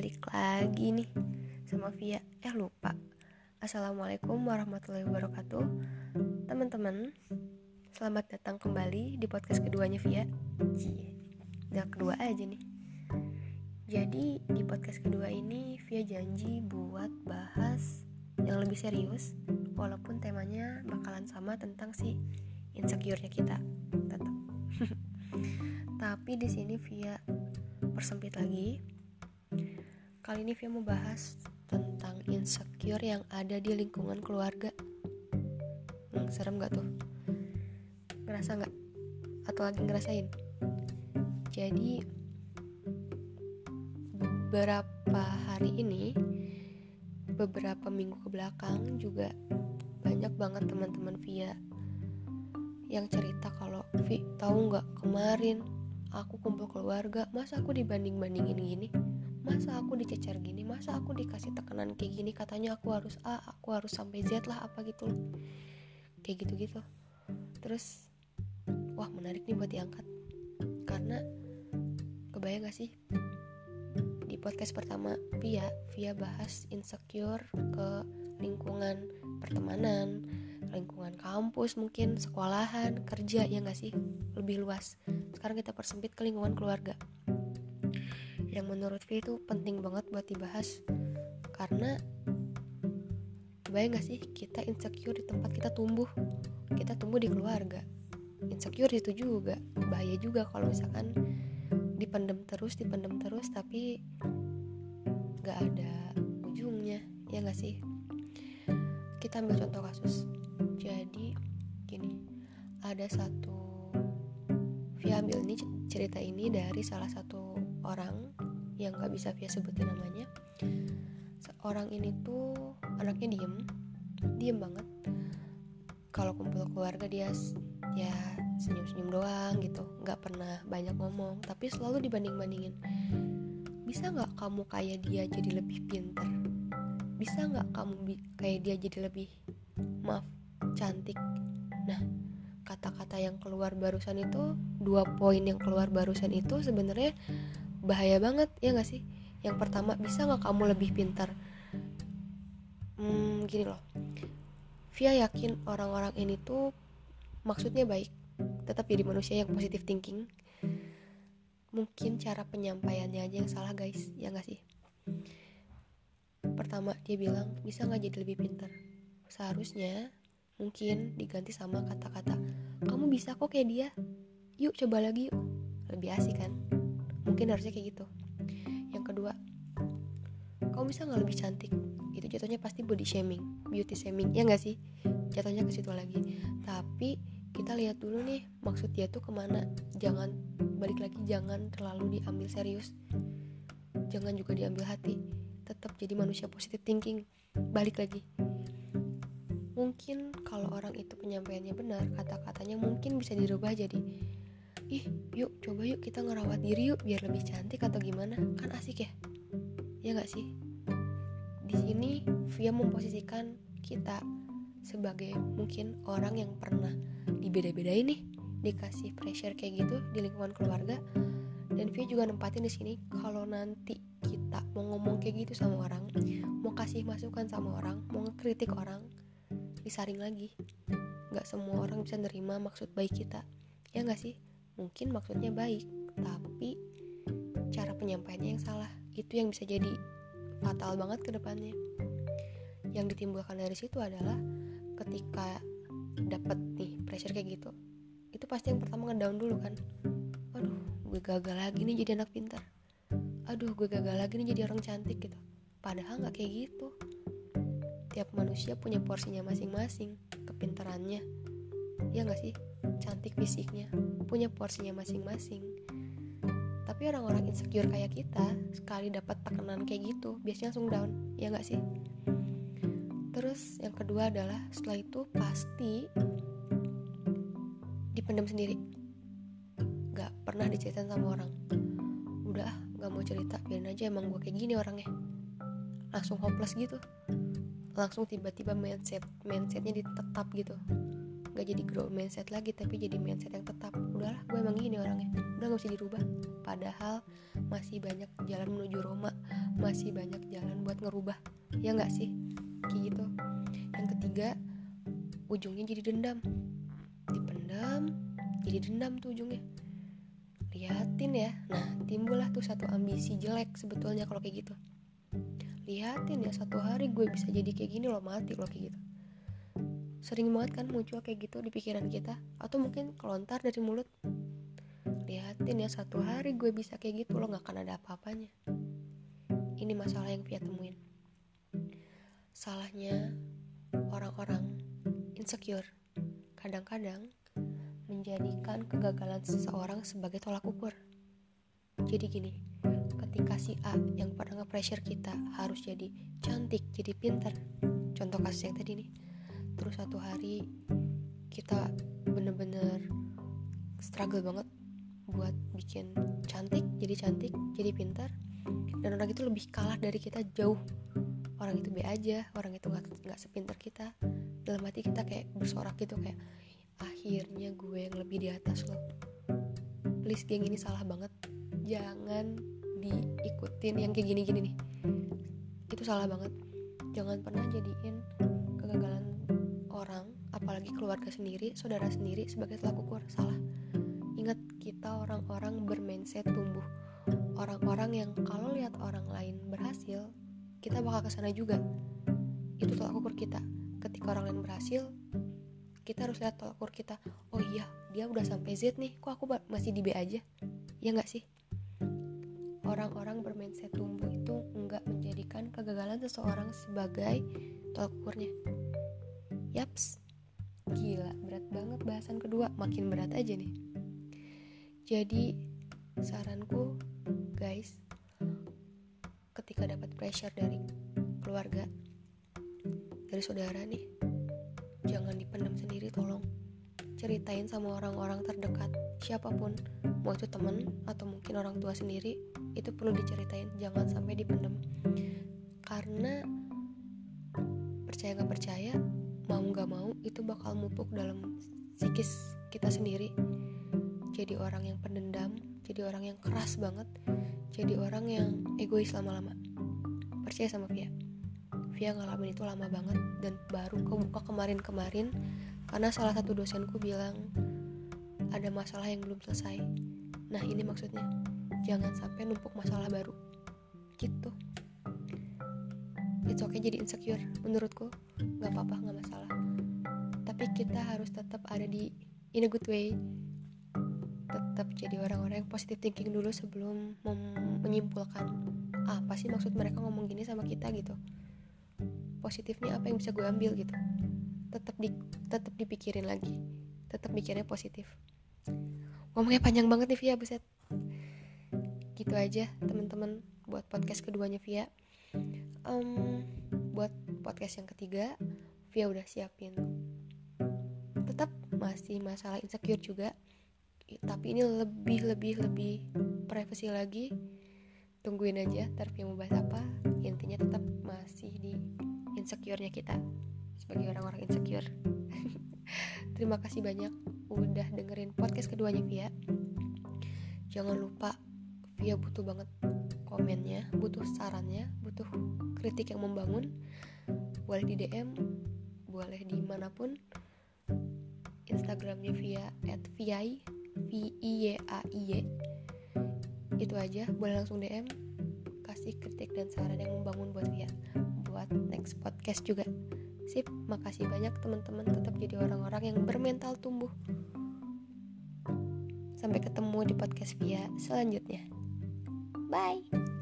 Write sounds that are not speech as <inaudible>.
balik lagi nih sama Via. Eh lupa. Assalamualaikum warahmatullahi wabarakatuh. Teman-teman Selamat datang kembali di podcast keduanya Via. Cie Udah kedua aja nih. Jadi di podcast kedua ini Via janji buat bahas yang lebih serius Walaupun temanya bakalan sama tentang si insecure-nya kita. Tetap <laughs> Tapi di sini Via persempit lagi Kali ini Via mau bahas tentang insecure yang ada di lingkungan keluarga. Hmm, serem gak tuh? Ngerasa gak? Atau lagi ngerasain? Jadi beberapa hari ini, beberapa minggu ke belakang juga banyak banget teman-teman Via yang cerita kalau Vi tahu nggak kemarin aku kumpul keluarga masa aku dibanding bandingin gini masa aku dicecer gini? Masa aku dikasih tekanan kayak gini? Katanya aku harus A aku harus sampai Z lah apa gitu kayak gitu gitu terus wah menarik nih buat diangkat. Karena kebayang gak sih? Di podcast pertama Via Via bahas insecure ke lingkungan pertemanan lingkungan kampus mungkin sekolahan kerja ya gak sih? Lebih luas. Sekarang kita persempit ke lingkungan keluarga yang menurut V itu penting banget buat dibahas. Karena bayang gak sih kita insecure di tempat kita tumbuh? Kita tumbuh di keluarga. Insecure itu juga. Bahaya juga kalau misalkan dipendem terus dipendem terus tapi gak ada ujungnya. Ya gak sih? Kita ambil contoh kasus. Jadi gini. Ada satu via ambil ini cerita ini dari salah satu orang yang gak bisa via sebutin namanya. Seorang ini tuh anaknya diem diem banget. Kalau kumpul keluarga dia ya senyum-senyum doang gitu nggak pernah banyak ngomong tapi selalu dibanding-bandingin. Bisa nggak kamu kayak dia jadi lebih pinter? Bisa nggak kamu kayak dia jadi lebih maaf cantik? Nah kata-kata yang keluar barusan itu dua poin yang keluar barusan itu sebenarnya bahaya banget ya gak sih? Yang pertama bisa nggak kamu lebih pintar? Hmm, gini loh. Via yakin orang-orang ini tuh maksudnya baik tetap jadi manusia yang positif thinking. Mungkin cara penyampaiannya aja yang salah guys. Ya gak sih? Pertama dia bilang bisa nggak jadi lebih pintar? Seharusnya mungkin diganti sama kata-kata kamu bisa kok kayak dia. Yuk coba lagi yuk. Lebih asik kan mungkin harusnya kayak gitu. Yang kedua kamu bisa nggak lebih cantik? Itu jatuhnya pasti body shaming beauty shaming. Ya nggak sih? Jatuhnya ke situ lagi. Tapi kita lihat dulu nih maksud dia tuh ke mana? Jangan balik lagi jangan terlalu diambil serius. Jangan juga diambil hati. Tetap jadi manusia positif thinking. Balik lagi. Mungkin kalau orang itu penyampaiannya benar kata-katanya mungkin bisa dirubah jadi ih yuk coba yuk kita ngerawat diri yuk biar lebih cantik atau gimana? Kan asik ya? Ya nggak sih? Di sini Via memposisikan kita sebagai mungkin orang yang pernah dibeda-bedain nih dikasih pressure kayak gitu di lingkungan keluarga dan Via juga nempatin di sini kalau nanti kita mau ngomong kayak gitu sama orang mau kasih masukan sama orang mau ngekritik orang disaring lagi. Nggak semua orang bisa nerima maksud baik kita. Ya nggak sih mungkin maksudnya baik tapi cara penyampaiannya yang salah. Itu yang bisa jadi fatal banget ke depannya. Yang ditimbulkan dari situ adalah ketika dapat nih pressure kayak gitu itu pasti yang pertama ngedown dulu kan. Aduh gue gagal lagi nih jadi anak pintar. Aduh gue gagal lagi nih jadi orang cantik gitu. Padahal nggak kayak gitu. Tiap manusia punya porsinya masing-masing kepintarannya ya nggak sih? Cantik fisiknya punya porsinya masing-masing. Tapi orang-orang insecure kayak kita sekali dapat tekanan kayak gitu biasanya langsung down. Ya nggak sih? Terus yang kedua adalah setelah itu pasti dipendam sendiri. Nggak pernah diceritain sama orang. Udah nggak mau cerita biarin aja emang gue kayak gini orangnya. Langsung hopeless gitu. Langsung tiba-tiba mindset mindsetnya ditetap gitu gak jadi grow mindset lagi tapi jadi mindset yang tetap. Udahlah gue emang gini orangnya. Udah gak usah dirubah. Padahal masih banyak jalan menuju Roma. Masih banyak jalan buat ngerubah. Ya nggak sih? Kayak gitu. Yang ketiga ujungnya jadi dendam. Dipendam jadi dendam tuh ujungnya. Liatin ya. Nah timbullah tuh satu ambisi jelek sebetulnya kalau kayak gitu. Liatin ya satu hari gue bisa jadi kayak gini loh mati loh kayak gitu sering banget kan muncul kayak gitu di pikiran kita. Atau mungkin kelontar dari mulut. Liatin ya satu hari gue bisa kayak gitu loh gak akan ada apa-apanya. Ini masalah yang Via temuin. Salahnya orang-orang insecure kadang-kadang menjadikan kegagalan seseorang sebagai tolak ukur. Jadi gini ketika si A yang pernah nge-pressure kita harus jadi cantik, jadi pinter contoh kasus yang tadi nih terus satu hari kita bener-bener struggle banget buat bikin cantik, jadi cantik, jadi pintar. Dan orang itu lebih kalah dari kita jauh. Orang itu B aja orang itu nggak nggak sepintar kita. Dalam hati kita kayak bersorak gitu kayak akhirnya gue yang lebih di atas loh. Please geng ini salah banget. Jangan diikutin yang kayak gini-gini nih. Itu salah banget. Jangan pernah jadiin orang apalagi keluarga sendiri saudara sendiri sebagai tolak ukur salah ingat kita orang-orang bermindset tumbuh. Orang-orang yang kalau lihat orang lain berhasil kita bakal ke sana juga. Itu tolak ukur kita. Ketika orang lain berhasil kita harus lihat tolak ukur kita. Oh iya dia udah sampai Z nih kok aku masih di B aja? Ya nggak sih? Orang-orang bermindset tumbuh itu enggak menjadikan kegagalan seseorang sebagai tolak ukurnya. Yaps, gila berat banget bahasan kedua, makin berat aja nih. Jadi saranku guys, ketika dapat pressure dari keluarga, dari saudara nih, jangan dipendam sendiri tolong. Ceritain sama orang-orang terdekat, siapa pun, mau itu temen atau mungkin orang tua sendiri, itu perlu diceritain jangan sampai dipendem karena percaya nggak percaya mau itu bakal mupuk dalam psikis kita sendiri. Jadi orang yang pendendam jadi orang yang keras banget jadi orang yang egois lama-lama. Percaya sama Via. Via ngalamin itu lama banget dan baru kebuka kemarin-kemarin karena salah satu dosenku bilang ada masalah yang belum selesai. Nah ini maksudnya. Jangan sampai numpuk masalah baru. Gitu. It's okay jadi insecure menurutku. Nggak apa-apa nggak masalah kita harus tetap ada di in a good way. Tetap jadi orang-orang yang positive thinking dulu sebelum menyimpulkan apa sih maksud mereka ngomong gini sama kita? gitu. Positifnya apa yang bisa gue ambil gitu. Tetap di tetap dipikirin lagi. Tetap mikirnya positif. Ngomongnya panjang banget nih Via buset. Gitu aja teman-teman buat podcast keduanya Via. Um, buat podcast yang ketiga Via udah siapin masih masalah insecure juga. Tapi ini lebih lebih lebih privacy lagi. Tungguin aja ntar Via mau bahas apa. Intinya tetap masih di insecure-nya kita sebagai orang-orang insecure. <laughs> Terima kasih banyak udah dengerin podcast keduanya Via. Jangan lupa Via butuh banget komennya, butuh sarannya, butuh kritik yang membangun. Boleh di DM, boleh di mana pun. Instagramnya via at viai v i y a i y. Itu aja boleh langsung DM kasih kritik dan saran yang membangun buat Via buat next podcast juga. Sip makasih banyak teman-teman tetap jadi orang-orang yang bermental tumbuh. Sampai ketemu di podcast Via selanjutnya. Bye.